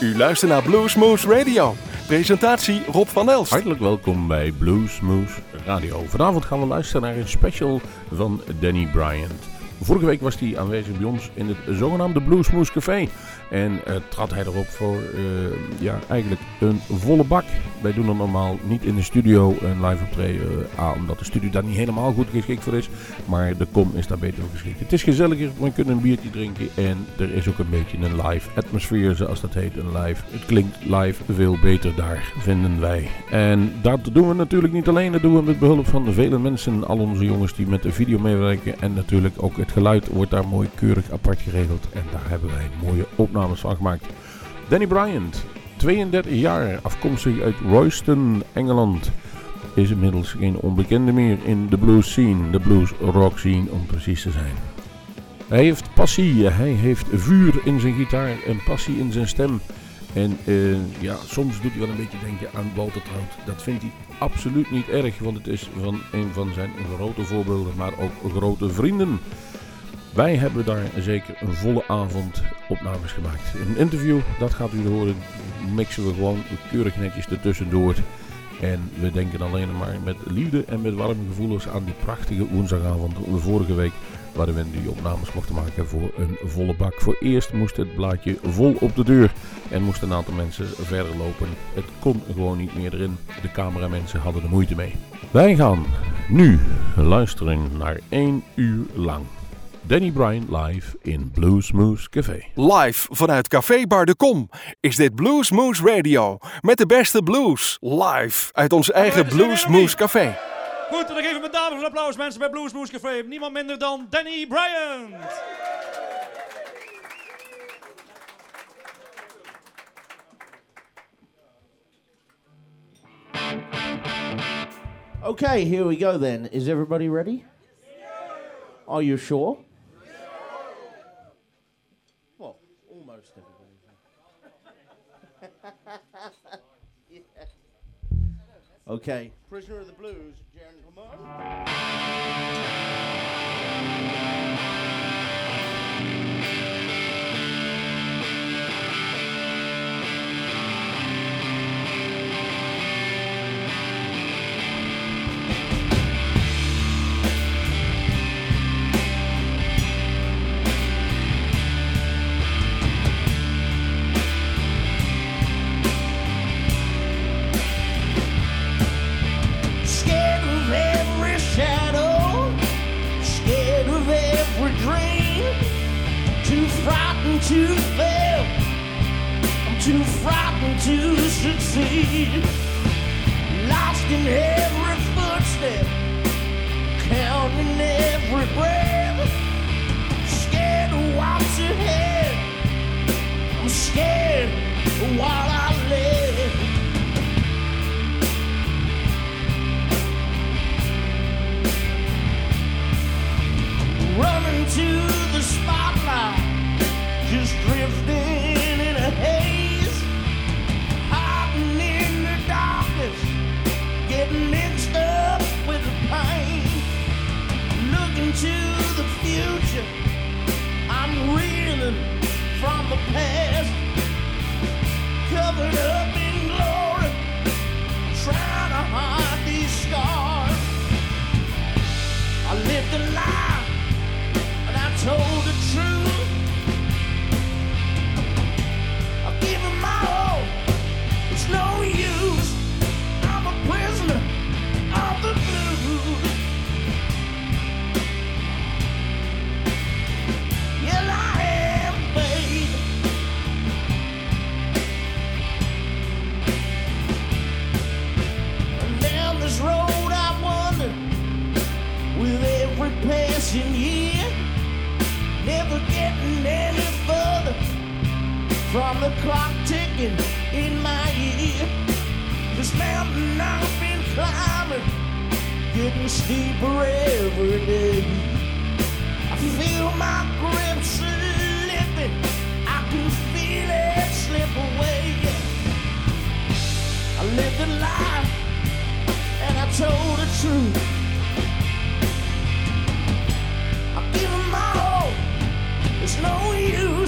U luistert naar Bluesmoose Radio. Presentatie Rob van Elst. Hartelijk welkom bij Bluesmoose Radio. Vanavond gaan we luisteren naar een special van Danny Bryant. Vorige week was hij aanwezig bij ons in het zogenaamde Bluesmoose Café. En uh, trad hij erop voor uh, ja, eigenlijk een volle bak. Wij doen er normaal niet in de studio een live optreden aan, omdat de studio daar niet helemaal goed geschikt voor is. Maar de kom is daar beter voor geschikt. Het is gezelliger, we kunnen een biertje drinken en er is ook een beetje een live atmosfeer, zoals dat heet. Een live. Het klinkt live veel beter daar, vinden wij. En dat doen we natuurlijk niet alleen, dat doen we met behulp van de vele mensen, al onze jongens die met de video meewerken. En natuurlijk ook het geluid wordt daar mooi keurig apart geregeld. En daar hebben wij mooie opnames gemaakt. Danny Bryant, 32 jaar, afkomstig uit Royston, Engeland. Is inmiddels geen onbekende meer in de blues scene, de blues rock scene om precies te zijn. Hij heeft passie, hij heeft vuur in zijn gitaar en passie in zijn stem. En uh, ja, soms doet hij wel een beetje denken aan Walter Trout. Dat vindt hij absoluut niet erg, want het is van een van zijn grote voorbeelden, maar ook grote vrienden. Wij hebben daar zeker een volle avond opnames gemaakt. Een interview, dat gaat u horen, mixen we gewoon keurig netjes ertussendoor. En we denken alleen maar met liefde en met warme gevoelens aan die prachtige woensdagavond vorige week. Waarin we die opnames mochten maken voor een volle bak. Voor eerst moest het blaadje vol op de deur. En moesten een aantal mensen verder lopen. Het kon gewoon niet meer erin. De cameramensen hadden er moeite mee. Wij gaan nu luisteren naar één uur lang. Danny Bryan live in Bluesmoose Café. Live vanuit Café Bar de Kom is dit Bluesmoose Radio. Met de beste blues. Live uit ons eigen Bluesmoose Café. Goed, dan geven we dames een applaus mensen bij Bluesmoose Café. Niemand minder dan Danny Bryant. Okay, here we go then. Is everybody ready? Are you sure? Okay. Prisoner of the Blues, gentlemen. Scared to fail, I'm too frightened to succeed. Lost in every footstep, counting every breath. Scared of what's ahead, I'm scared while I live. running to the past, covered up from the clock ticking in my ear. This mountain I've been climbing, getting steeper every day. I feel my grip slipping, I can feel it slip away. I lived a lie and I told the truth. I've given my all. It's no use.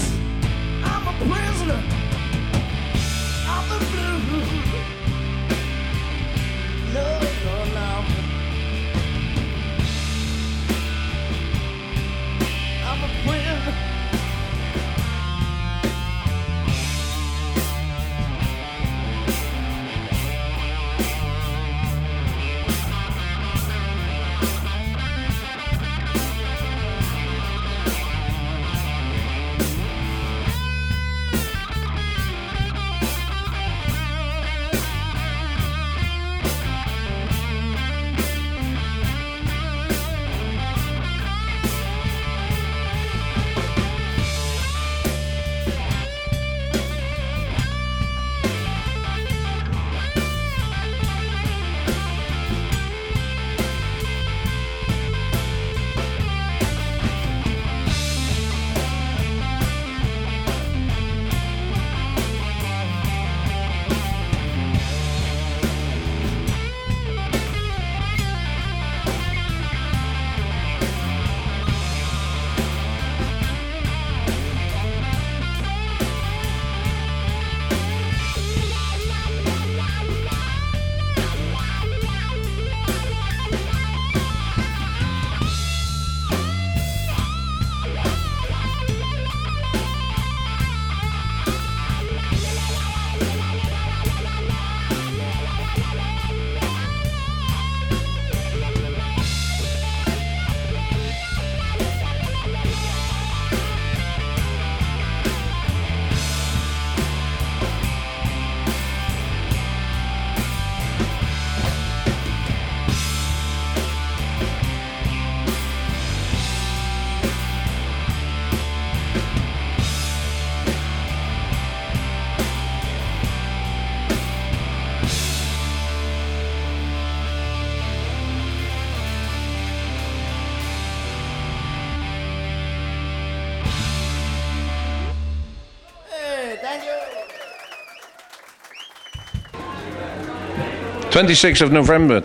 26th of November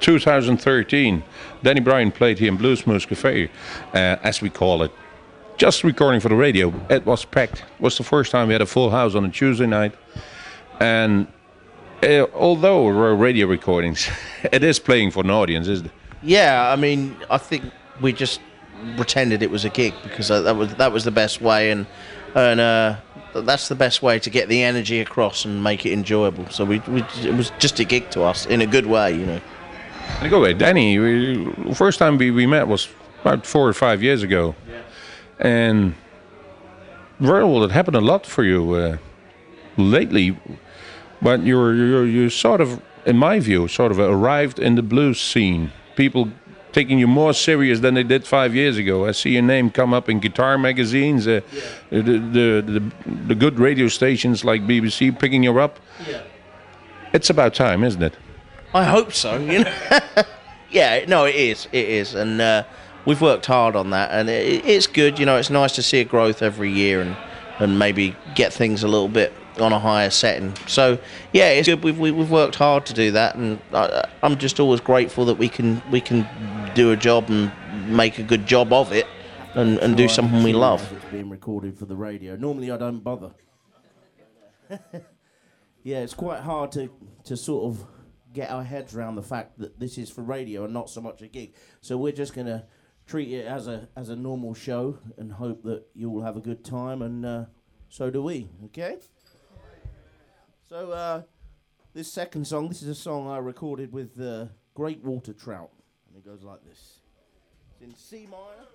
2013, Danny Bryant played here in Blues Moose Cafe, uh, as we call it. Just recording for the radio. It was packed. It was the first time we had a full house on a Tuesday night. And uh, although we're radio recordings, it is playing for an audience, isn't it? Yeah, I mean, I think we just pretended it was a gig because that was that was the best way, and and uh, that's the best way to get the energy across and make it enjoyable. So we, we it was just a gig to us in a good way, you know. And go away, Danny. We, first time we, we met was about four or five years ago, yeah. and well, it happened a lot for you uh, lately. But you're, you're you sort of, in my view, sort of arrived in the blues scene. People taking you more serious than they did five years ago. I see your name come up in guitar magazines, uh, yeah. the, the, the the good radio stations like BBC picking you up. Yeah. It's about time, isn't it? I hope so. You know. yeah, no, it is. It is, and uh, we've worked hard on that, and it, it's good. You know, it's nice to see a growth every year, and and maybe get things a little bit on a higher setting. So yeah, it's good. We've we've worked hard to do that, and I, I'm just always grateful that we can we can do a job and make a good job of it, and, and do something we love. It's being recorded for the radio. Normally, I don't bother. yeah, it's quite hard to to sort of get our heads around the fact that this is for radio and not so much a gig. So we're just gonna treat it as a as a normal show and hope that you all have a good time and uh, so do we. Okay. So uh, this second song, this is a song I recorded with uh, Great Walter Trout, and it goes like this. It's in C minor.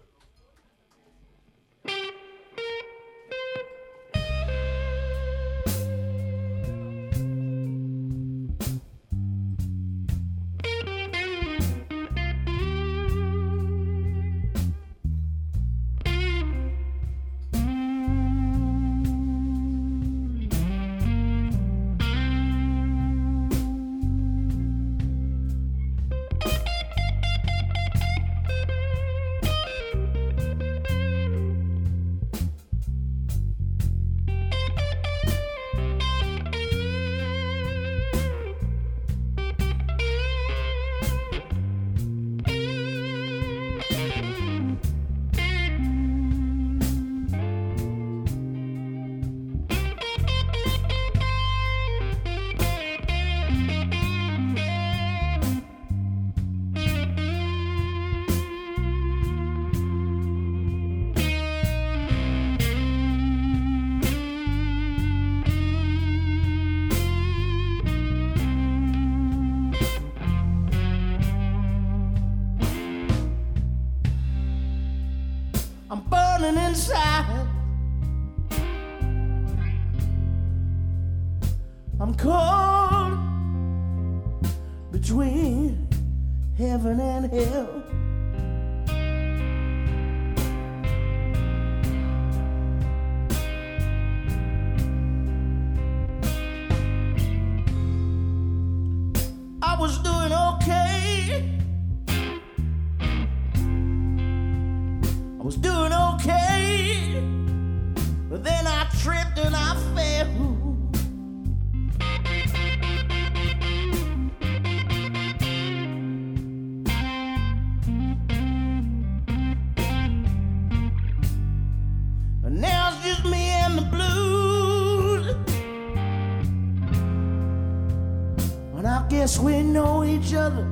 Each other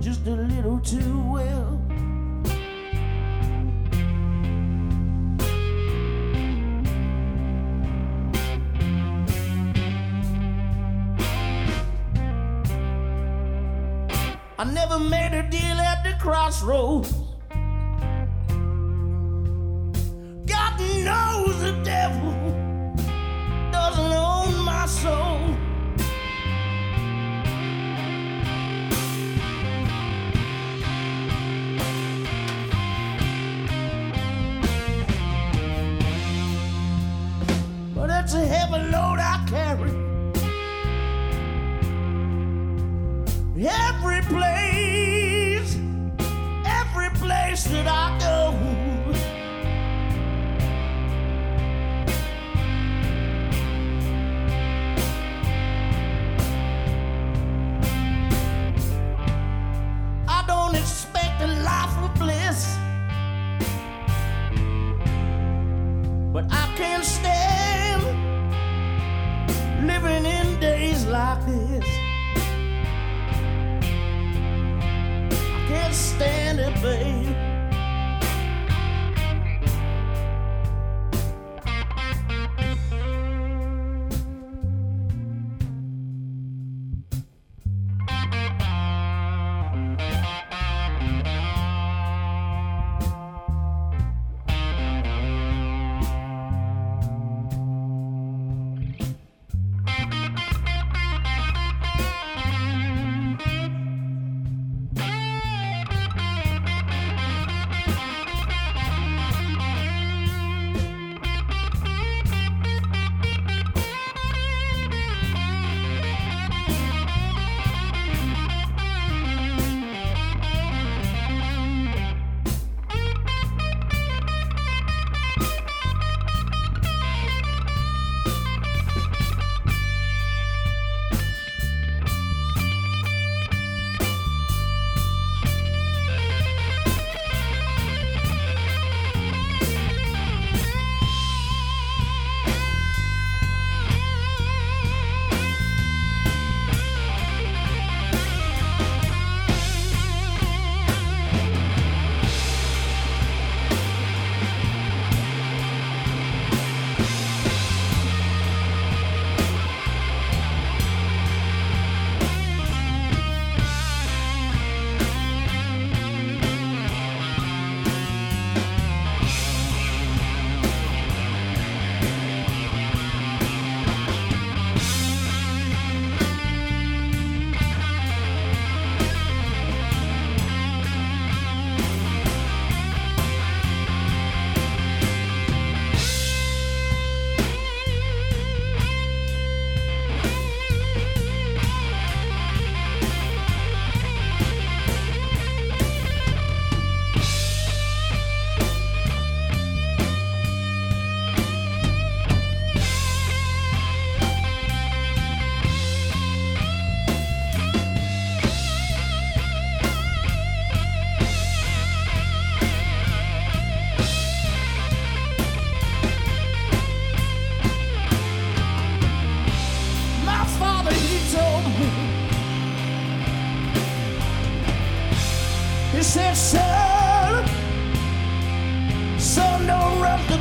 just a little too well. I never made a deal at the crossroads. God knows the devil Every place, every place that I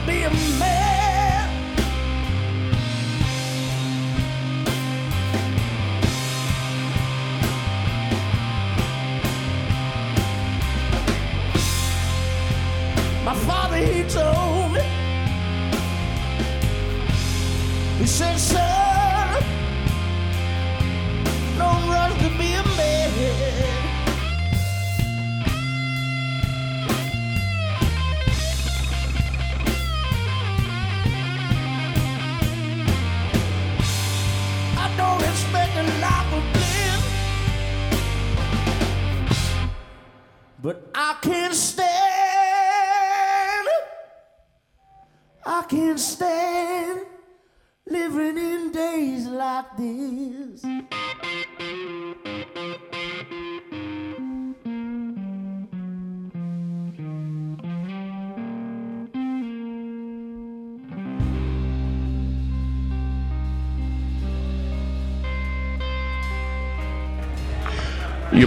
be a man.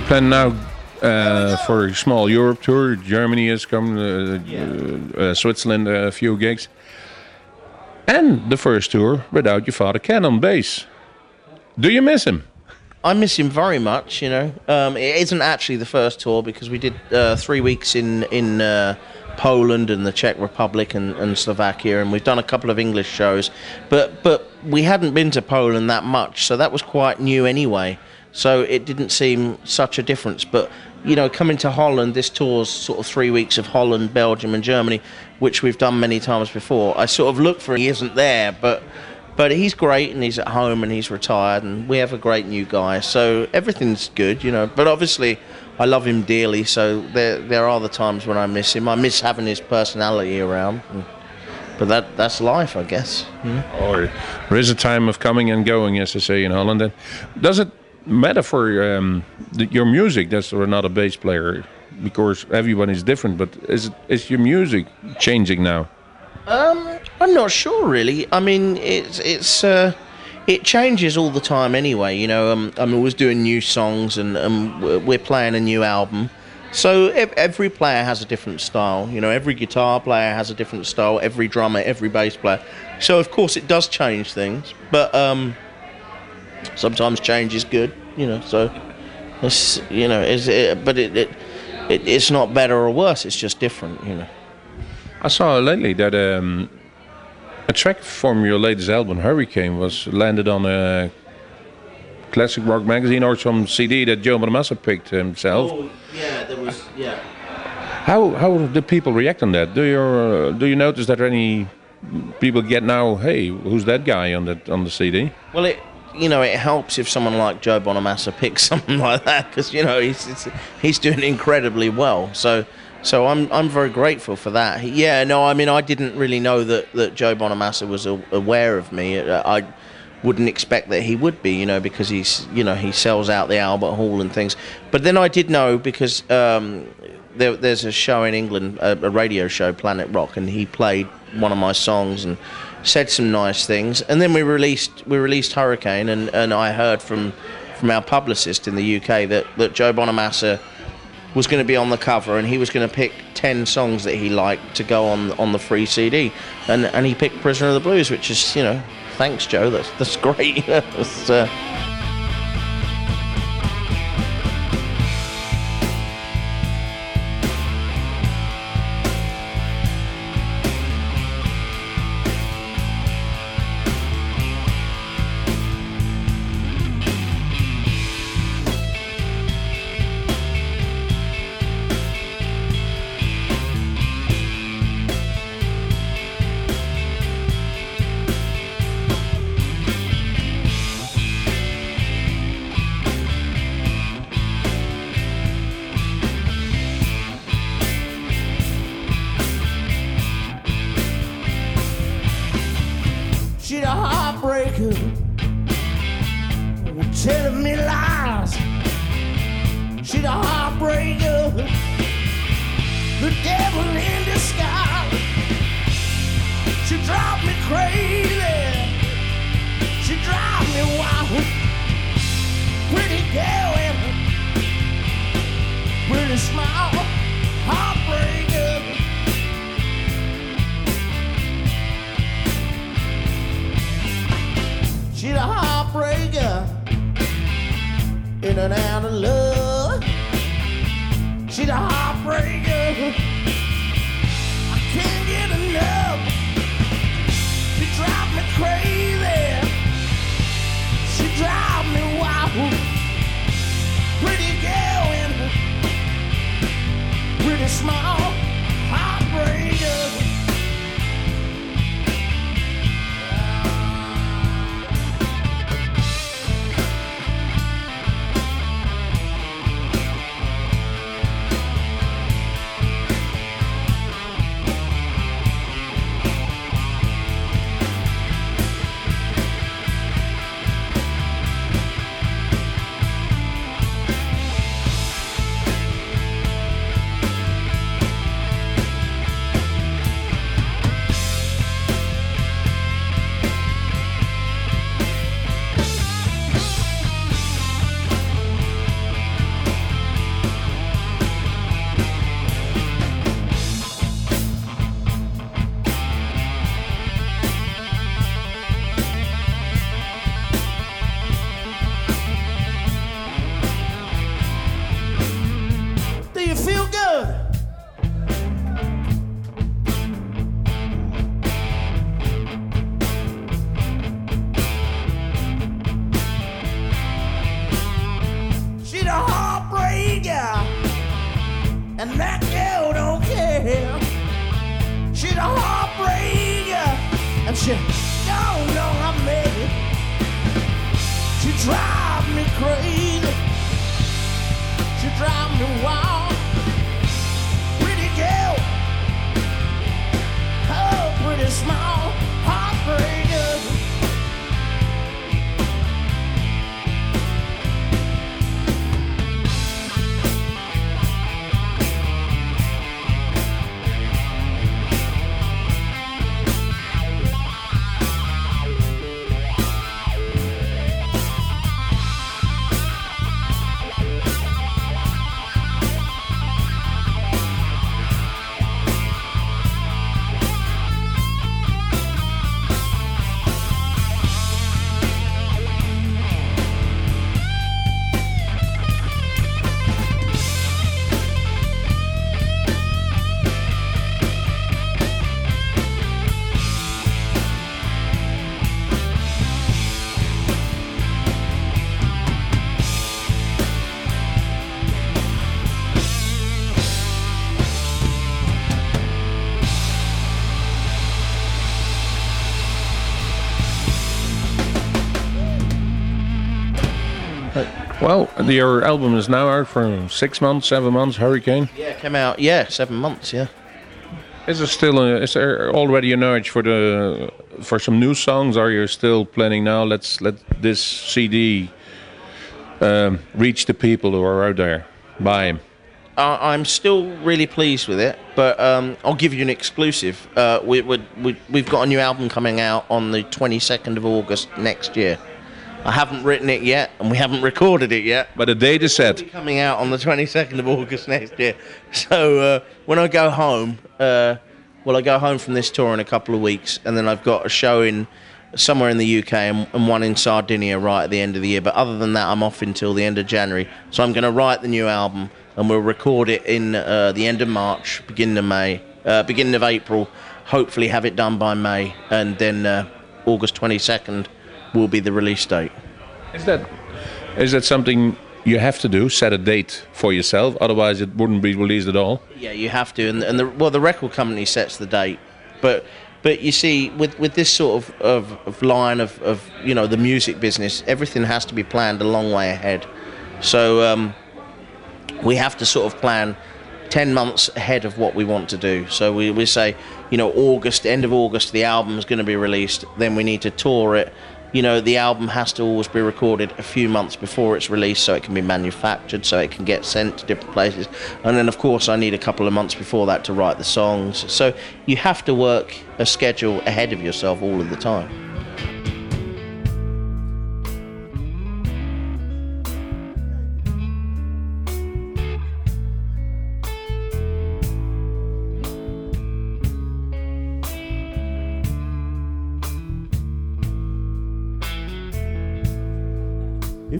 Plan now uh, for a small Europe tour. Germany has come, uh, uh, uh, Switzerland, a few gigs. And the first tour without your father Ken on bass. Do you miss him? I miss him very much. You know, um, it isn't actually the first tour because we did uh, three weeks in in uh, Poland and the Czech Republic and, and Slovakia, and we've done a couple of English shows, but but we hadn't been to Poland that much, so that was quite new anyway. So it didn't seem such a difference. But you know, coming to Holland, this tour's sort of three weeks of Holland, Belgium, and Germany, which we've done many times before. I sort of look for him. he isn't there, but but he's great and he's at home and he's retired and we have a great new guy so everything's good you know but obviously i love him dearly so there there are the times when i miss him i miss having his personality around and- but that that's life i guess Or there is a time of coming and going, as they say in Holland. And does it for um, your music that's not a bass player? Because everyone is different, but is is your music changing now? Um, I'm not sure really. I mean, it's it's uh, it changes all the time anyway. You know, um, I'm always doing new songs, and um, we're- we're playing a new album. So every player has a different style. You know, every guitar player has a different style. Every drummer, every bass player. So of course it does change things, but um, sometimes change is good. You know, so it's you know, it's, it, but it, it, it it's not better or worse. It's just different. You know. I saw lately that um, a track from your latest album, Hurricane, was landed on a classic rock magazine or some CD that Joe Bonamassa picked himself. Oh, yeah, there was yeah. How how do people react on that? Do you uh, do you notice that any people get now? Hey, who's that guy on the on the CD? Well, it you know it helps if someone like Joe Bonamassa picks something like that because you know he's he's doing incredibly well. So so I'm I'm very grateful for that. Yeah, no, I mean I didn't really know that that Joe Bonamassa was a, aware of me. Uh, I wouldn't expect that he would be, you know, because he's you know he sells out the Albert Hall and things. But then I did know because. Um, there, there's a show in England, a, a radio show, Planet Rock, and he played one of my songs and said some nice things. And then we released we released Hurricane, and, and I heard from from our publicist in the UK that, that Joe Bonamassa was going to be on the cover, and he was going to pick ten songs that he liked to go on on the free CD, and and he picked Prisoner of the Blues, which is you know, thanks Joe, that's that's great. That's, uh, Well, your album is now out for six months, seven months. Hurricane. Yeah, it came out. Yeah, seven months. Yeah. Is there still a, is there already an urge for the for some new songs? Are you still planning now? Let's let this CD um, reach the people who are out there. Buy him. Uh, I'm still really pleased with it, but um, I'll give you an exclusive. Uh, we, we, we, we've got a new album coming out on the 22nd of August next year. I haven't written it yet, and we haven't recorded it yet. But the date is set. coming out on the 22nd of August next year. So uh, when I go home, uh, well, I go home from this tour in a couple of weeks, and then I've got a show in somewhere in the UK and, and one in Sardinia right at the end of the year. But other than that, I'm off until the end of January. So I'm going to write the new album, and we'll record it in uh, the end of March, beginning of May, uh, beginning of April. Hopefully, have it done by May, and then uh, August 22nd will be the release date. Is that is that something you have to do? Set a date for yourself, otherwise it wouldn't be released at all. Yeah, you have to, and, and the well, the record company sets the date, but but you see, with with this sort of, of, of line of, of you know the music business, everything has to be planned a long way ahead. So um, we have to sort of plan 10 months ahead of what we want to do. So we, we say, you know, August, end of August, the album is going to be released. Then we need to tour it. You know, the album has to always be recorded a few months before it's released so it can be manufactured, so it can get sent to different places. And then, of course, I need a couple of months before that to write the songs. So you have to work a schedule ahead of yourself all of the time.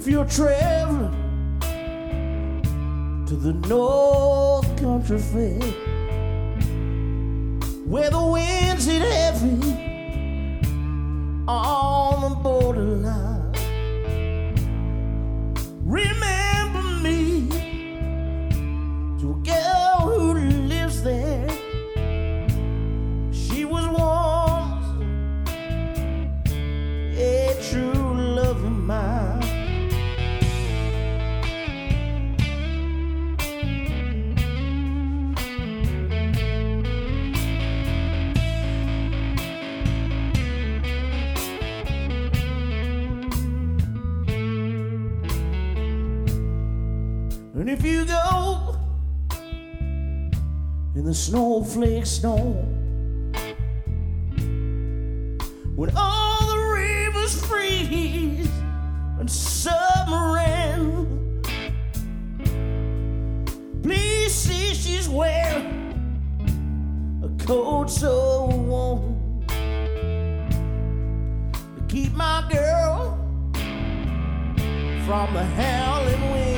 You're traveling to the North Country Fair, where the winds hit heavy on the borderline, remember me to the snowflakes storm, when all the rivers freeze and summer ends, please see she's wearing a coat so warm. To keep my girl from the howling wind.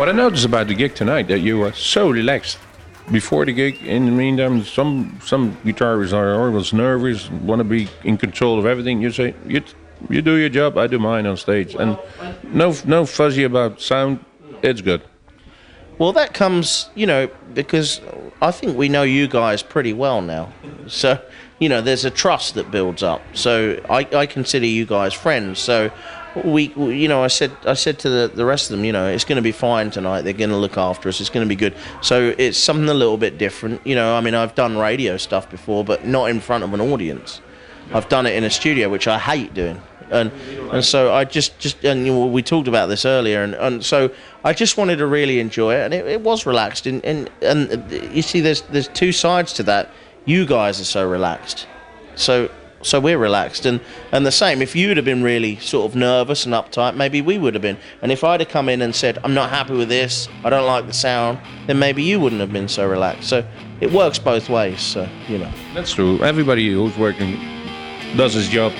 What I noticed about the gig tonight that you were so relaxed before the gig. In the meantime, some some guitarists are always nervous, want to be in control of everything. You say you you do your job, I do mine on stage, and no no fuzzy about sound. It's good. Well, that comes, you know, because I think we know you guys pretty well now. So, you know, there's a trust that builds up. So I, I consider you guys friends. So we, you know, I said I said to the, the rest of them, you know, it's going to be fine tonight. They're going to look after us. It's going to be good. So it's something a little bit different. You know, I mean, I've done radio stuff before, but not in front of an audience. I've done it in a studio, which I hate doing. And and so I just just and you know, we talked about this earlier, and, and so I just wanted to really enjoy it, and it, it was relaxed. And, and and you see, there's there's two sides to that. You guys are so relaxed, so so we're relaxed, and and the same. If you'd have been really sort of nervous and uptight, maybe we would have been. And if I'd have come in and said, I'm not happy with this, I don't like the sound, then maybe you wouldn't have been so relaxed. So it works both ways. So you know. That's true. Everybody who's working does his job.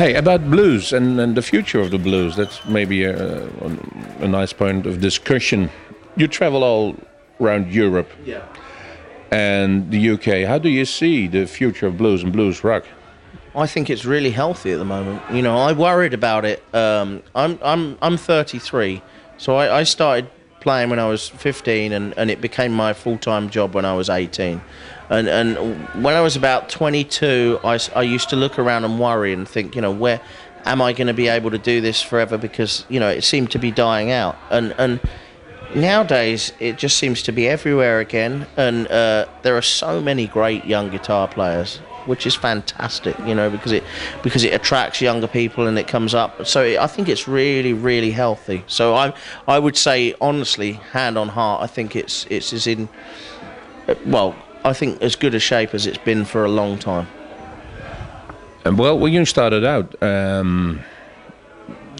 Hey, about blues and, and the future of the blues. That's maybe a, a nice point of discussion. You travel all around Europe Yeah. and the UK. How do you see the future of blues and blues rock? I think it's really healthy at the moment. You know, I worried about it. Um, I'm I'm I'm 33, so I, I started playing when I was 15, and, and it became my full time job when I was 18. And and when I was about 22, I, I used to look around and worry and think, you know, where am I going to be able to do this forever? Because you know, it seemed to be dying out. And and nowadays it just seems to be everywhere again and uh, there are so many great young guitar players which is fantastic you know because it because it attracts younger people and it comes up. So it, i think it's really really healthy. So i i would say honestly hand on heart i think it's it's as in uh, well i think as good a shape as it's been for a long time. And well, when you started out, um,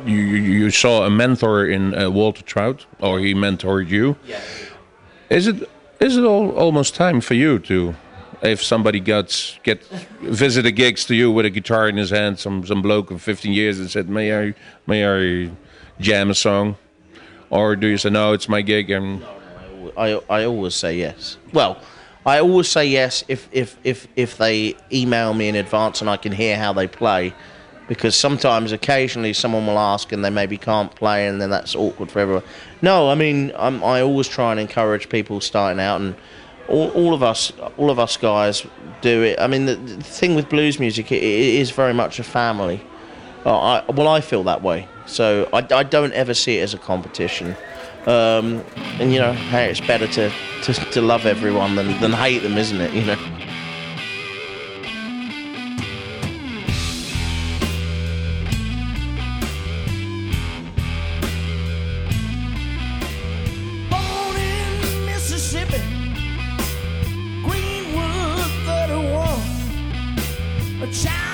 you, you you saw a mentor in uh, Walter Trout, or he mentored you. Is it is it all, almost time for you to, if somebody gets get visit a gigs to you with a guitar in his hand, some some bloke of 15 years and said, "May I may I jam a song?" Or do you say, "No, it's my gig"? And I, I always say yes. Well, I always say yes if, if, if, if they email me in advance and I can hear how they play. Because sometimes, occasionally, someone will ask and they maybe can't play, and then that's awkward for everyone. No, I mean, I'm, I always try and encourage people starting out, and all, all of us, all of us guys do it. I mean, the, the thing with blues music, it, it is very much a family. Uh, I, well, I feel that way. So I, I don't ever see it as a competition. Um, and you know, hey, it's better to, to, to love everyone than, than hate them, isn't it? You know. Child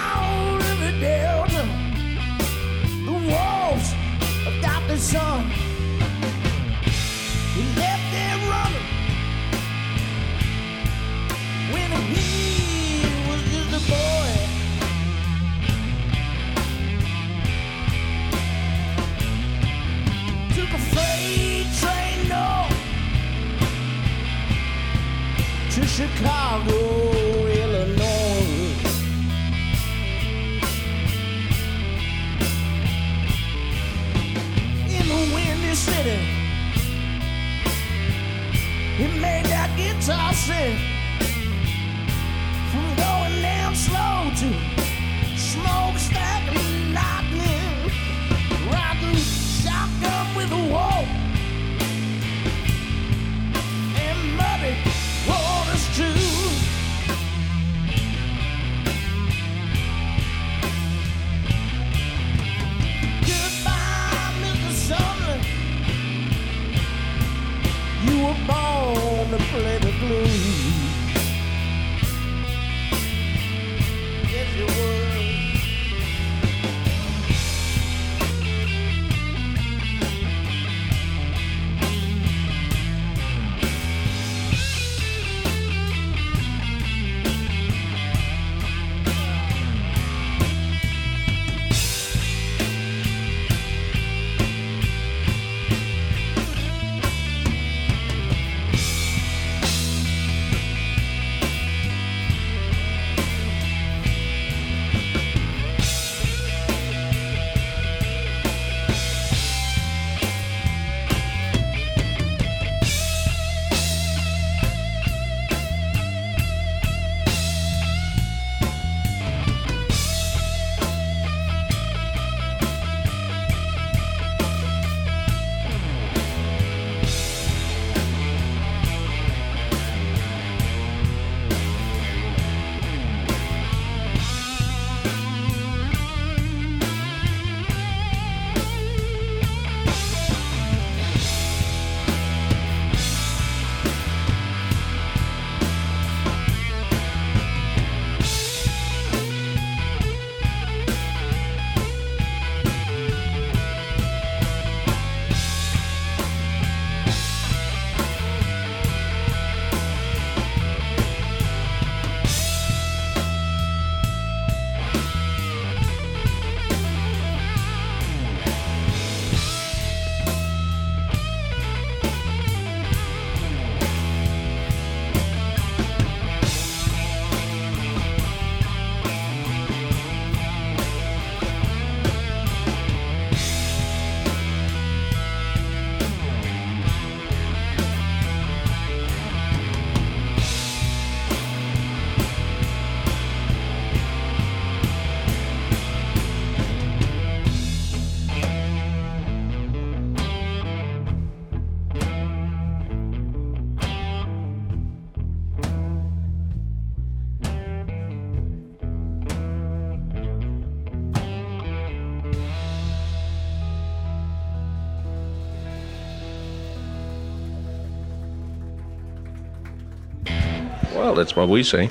that's what we say.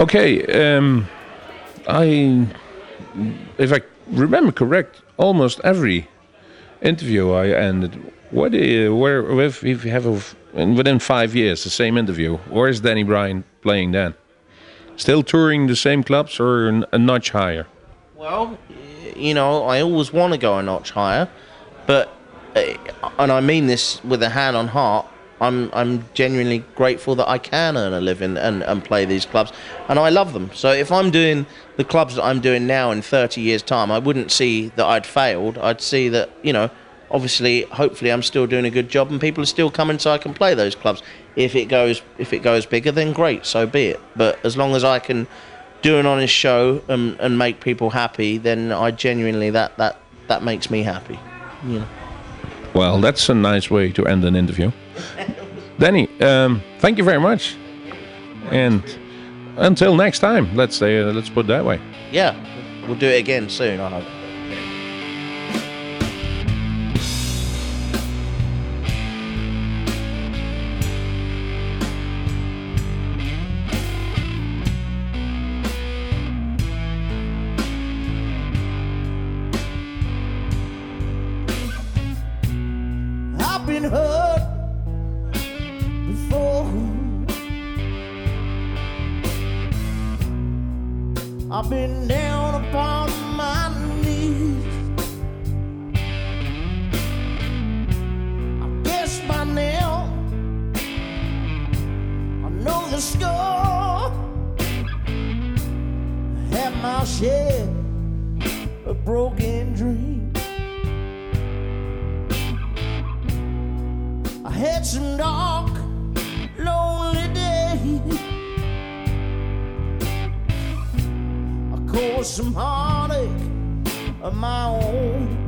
Okay, um, I, if I remember correct, almost every interview I ended. What you, where if if you have a, within five years the same interview? Where is Danny Bryant playing then? Still touring the same clubs or a notch higher? Well, you know, I always want to go a notch higher, but uh, and I mean this with a hand on heart. I'm I'm genuinely grateful that I can earn a living and, and play these clubs, and I love them. So if I'm doing the clubs that I'm doing now in 30 years' time, I wouldn't see that I'd failed. I'd see that you know, obviously, hopefully, I'm still doing a good job, and people are still coming so I can play those clubs. If it goes if it goes bigger, then great, so be it. But as long as I can do an honest show and, and make people happy, then I genuinely that that that makes me happy. You know. Well, that's a nice way to end an interview. Danny, um, thank you very much, and until next time, let's say uh, let's put it that way. Yeah, we'll do it again soon. I hope. I caused some heartache of my own.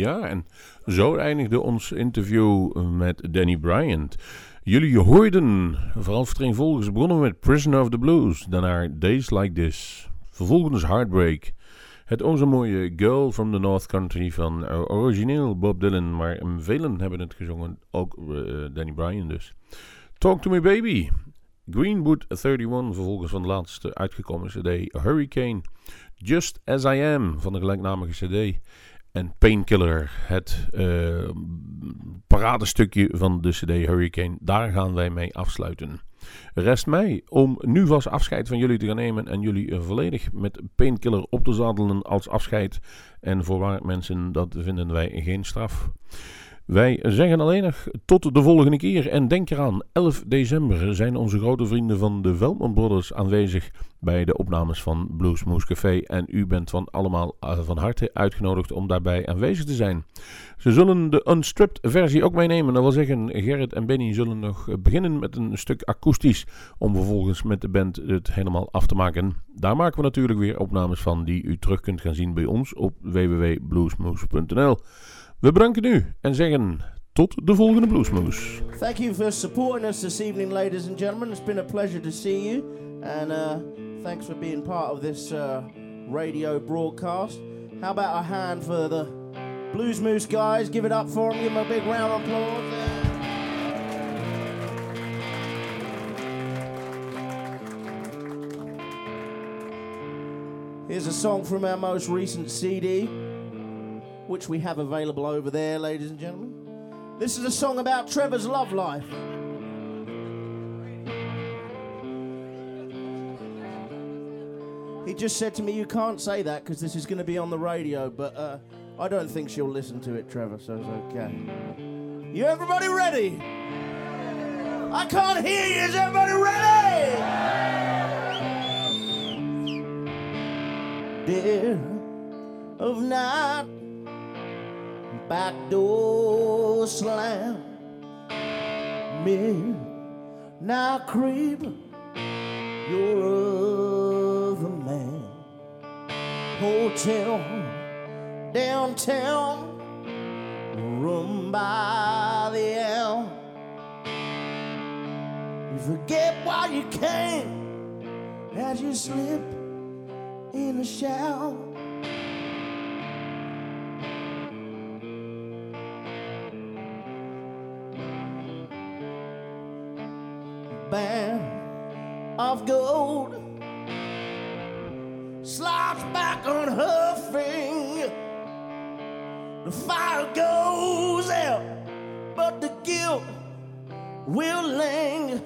Ja, en zo eindigde ons interview met Danny Bryant. Jullie hoorden, vooral vervolgens begonnen we met Prisoner of the Blues, daarna Days Like This. Vervolgens Heartbreak. Het onze mooie Girl from the North Country van uh, origineel Bob Dylan, maar velen hebben het gezongen, ook uh, Danny Bryan dus. Talk to Me Baby. Greenwood 31, vervolgens van de laatste uitgekomen cd Hurricane. Just As I Am van de gelijknamige cd. En Painkiller, het uh, paradestukje van de CD Hurricane. Daar gaan wij mee afsluiten. Rest mij om nu vast afscheid van jullie te gaan nemen en jullie volledig met Painkiller op te zadelen als afscheid. En voorwaar mensen, dat vinden wij geen straf. Wij zeggen alleen nog tot de volgende keer. En denk eraan, 11 december zijn onze grote vrienden van de Veldman Brothers aanwezig bij de opnames van Bluesmoose Café. En u bent van allemaal eh, van harte uitgenodigd om daarbij aanwezig te zijn. Ze zullen de unstripped versie ook meenemen. Dat wil zeggen, Gerrit en Benny zullen nog beginnen met een stuk akoestisch. Om vervolgens met de band het helemaal af te maken. Daar maken we natuurlijk weer opnames van die u terug kunt gaan zien bij ons op www.bluesmoose.nl. We bedanken u en zeggen tot de volgende Bluesmoose. Thank you for supporting us this evening, ladies and gentlemen. It's been a pleasure to see you, and uh, thanks for being part of this uh, radio broadcast. How about a hand for the Blues Moose guys? Give it up for them. Give them a big round of applause. Here's a song from our most recent CD which we have available over there, ladies and gentlemen. This is a song about Trevor's love life. He just said to me, You can't say that because this is going to be on the radio, but uh, I don't think she'll listen to it, Trevor, so it's okay. You everybody ready? I can't hear you. Is everybody ready? Dead of night back door slam. Me now creep your other man. Hotel downtown, room by the elm. You forget why you came as you slip in the shower. Of gold slides back on her finger. The fire goes out, but the guilt will linger.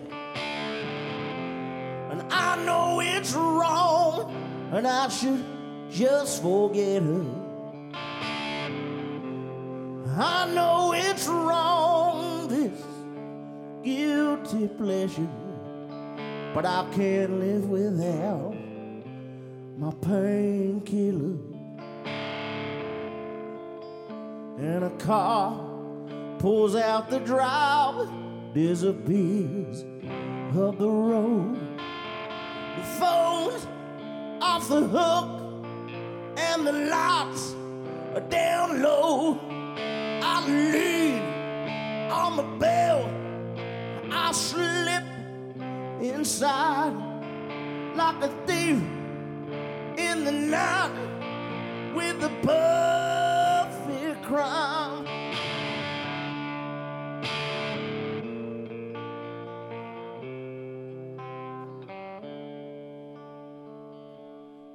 And I know it's wrong, and I should just forget her. I know it's wrong, this guilty pleasure, but I can't live without my painkiller. And a car pulls out the drive, disappears up the road. The phone's off the hook, and the lights are down low. I lean on the bell. I slip inside like a thief in the night with the perfect crime.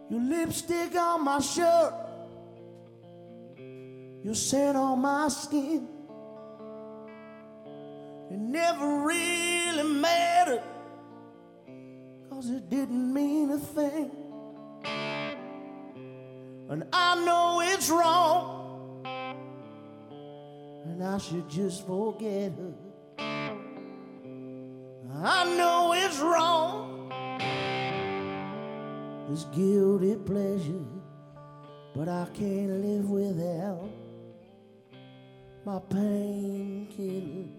Your lipstick on my shirt, your scent on my skin. It never really mattered, cause it didn't mean a thing. And I know it's wrong, and I should just forget her. I know it's wrong, this guilty pleasure, but I can't live without my painkiller.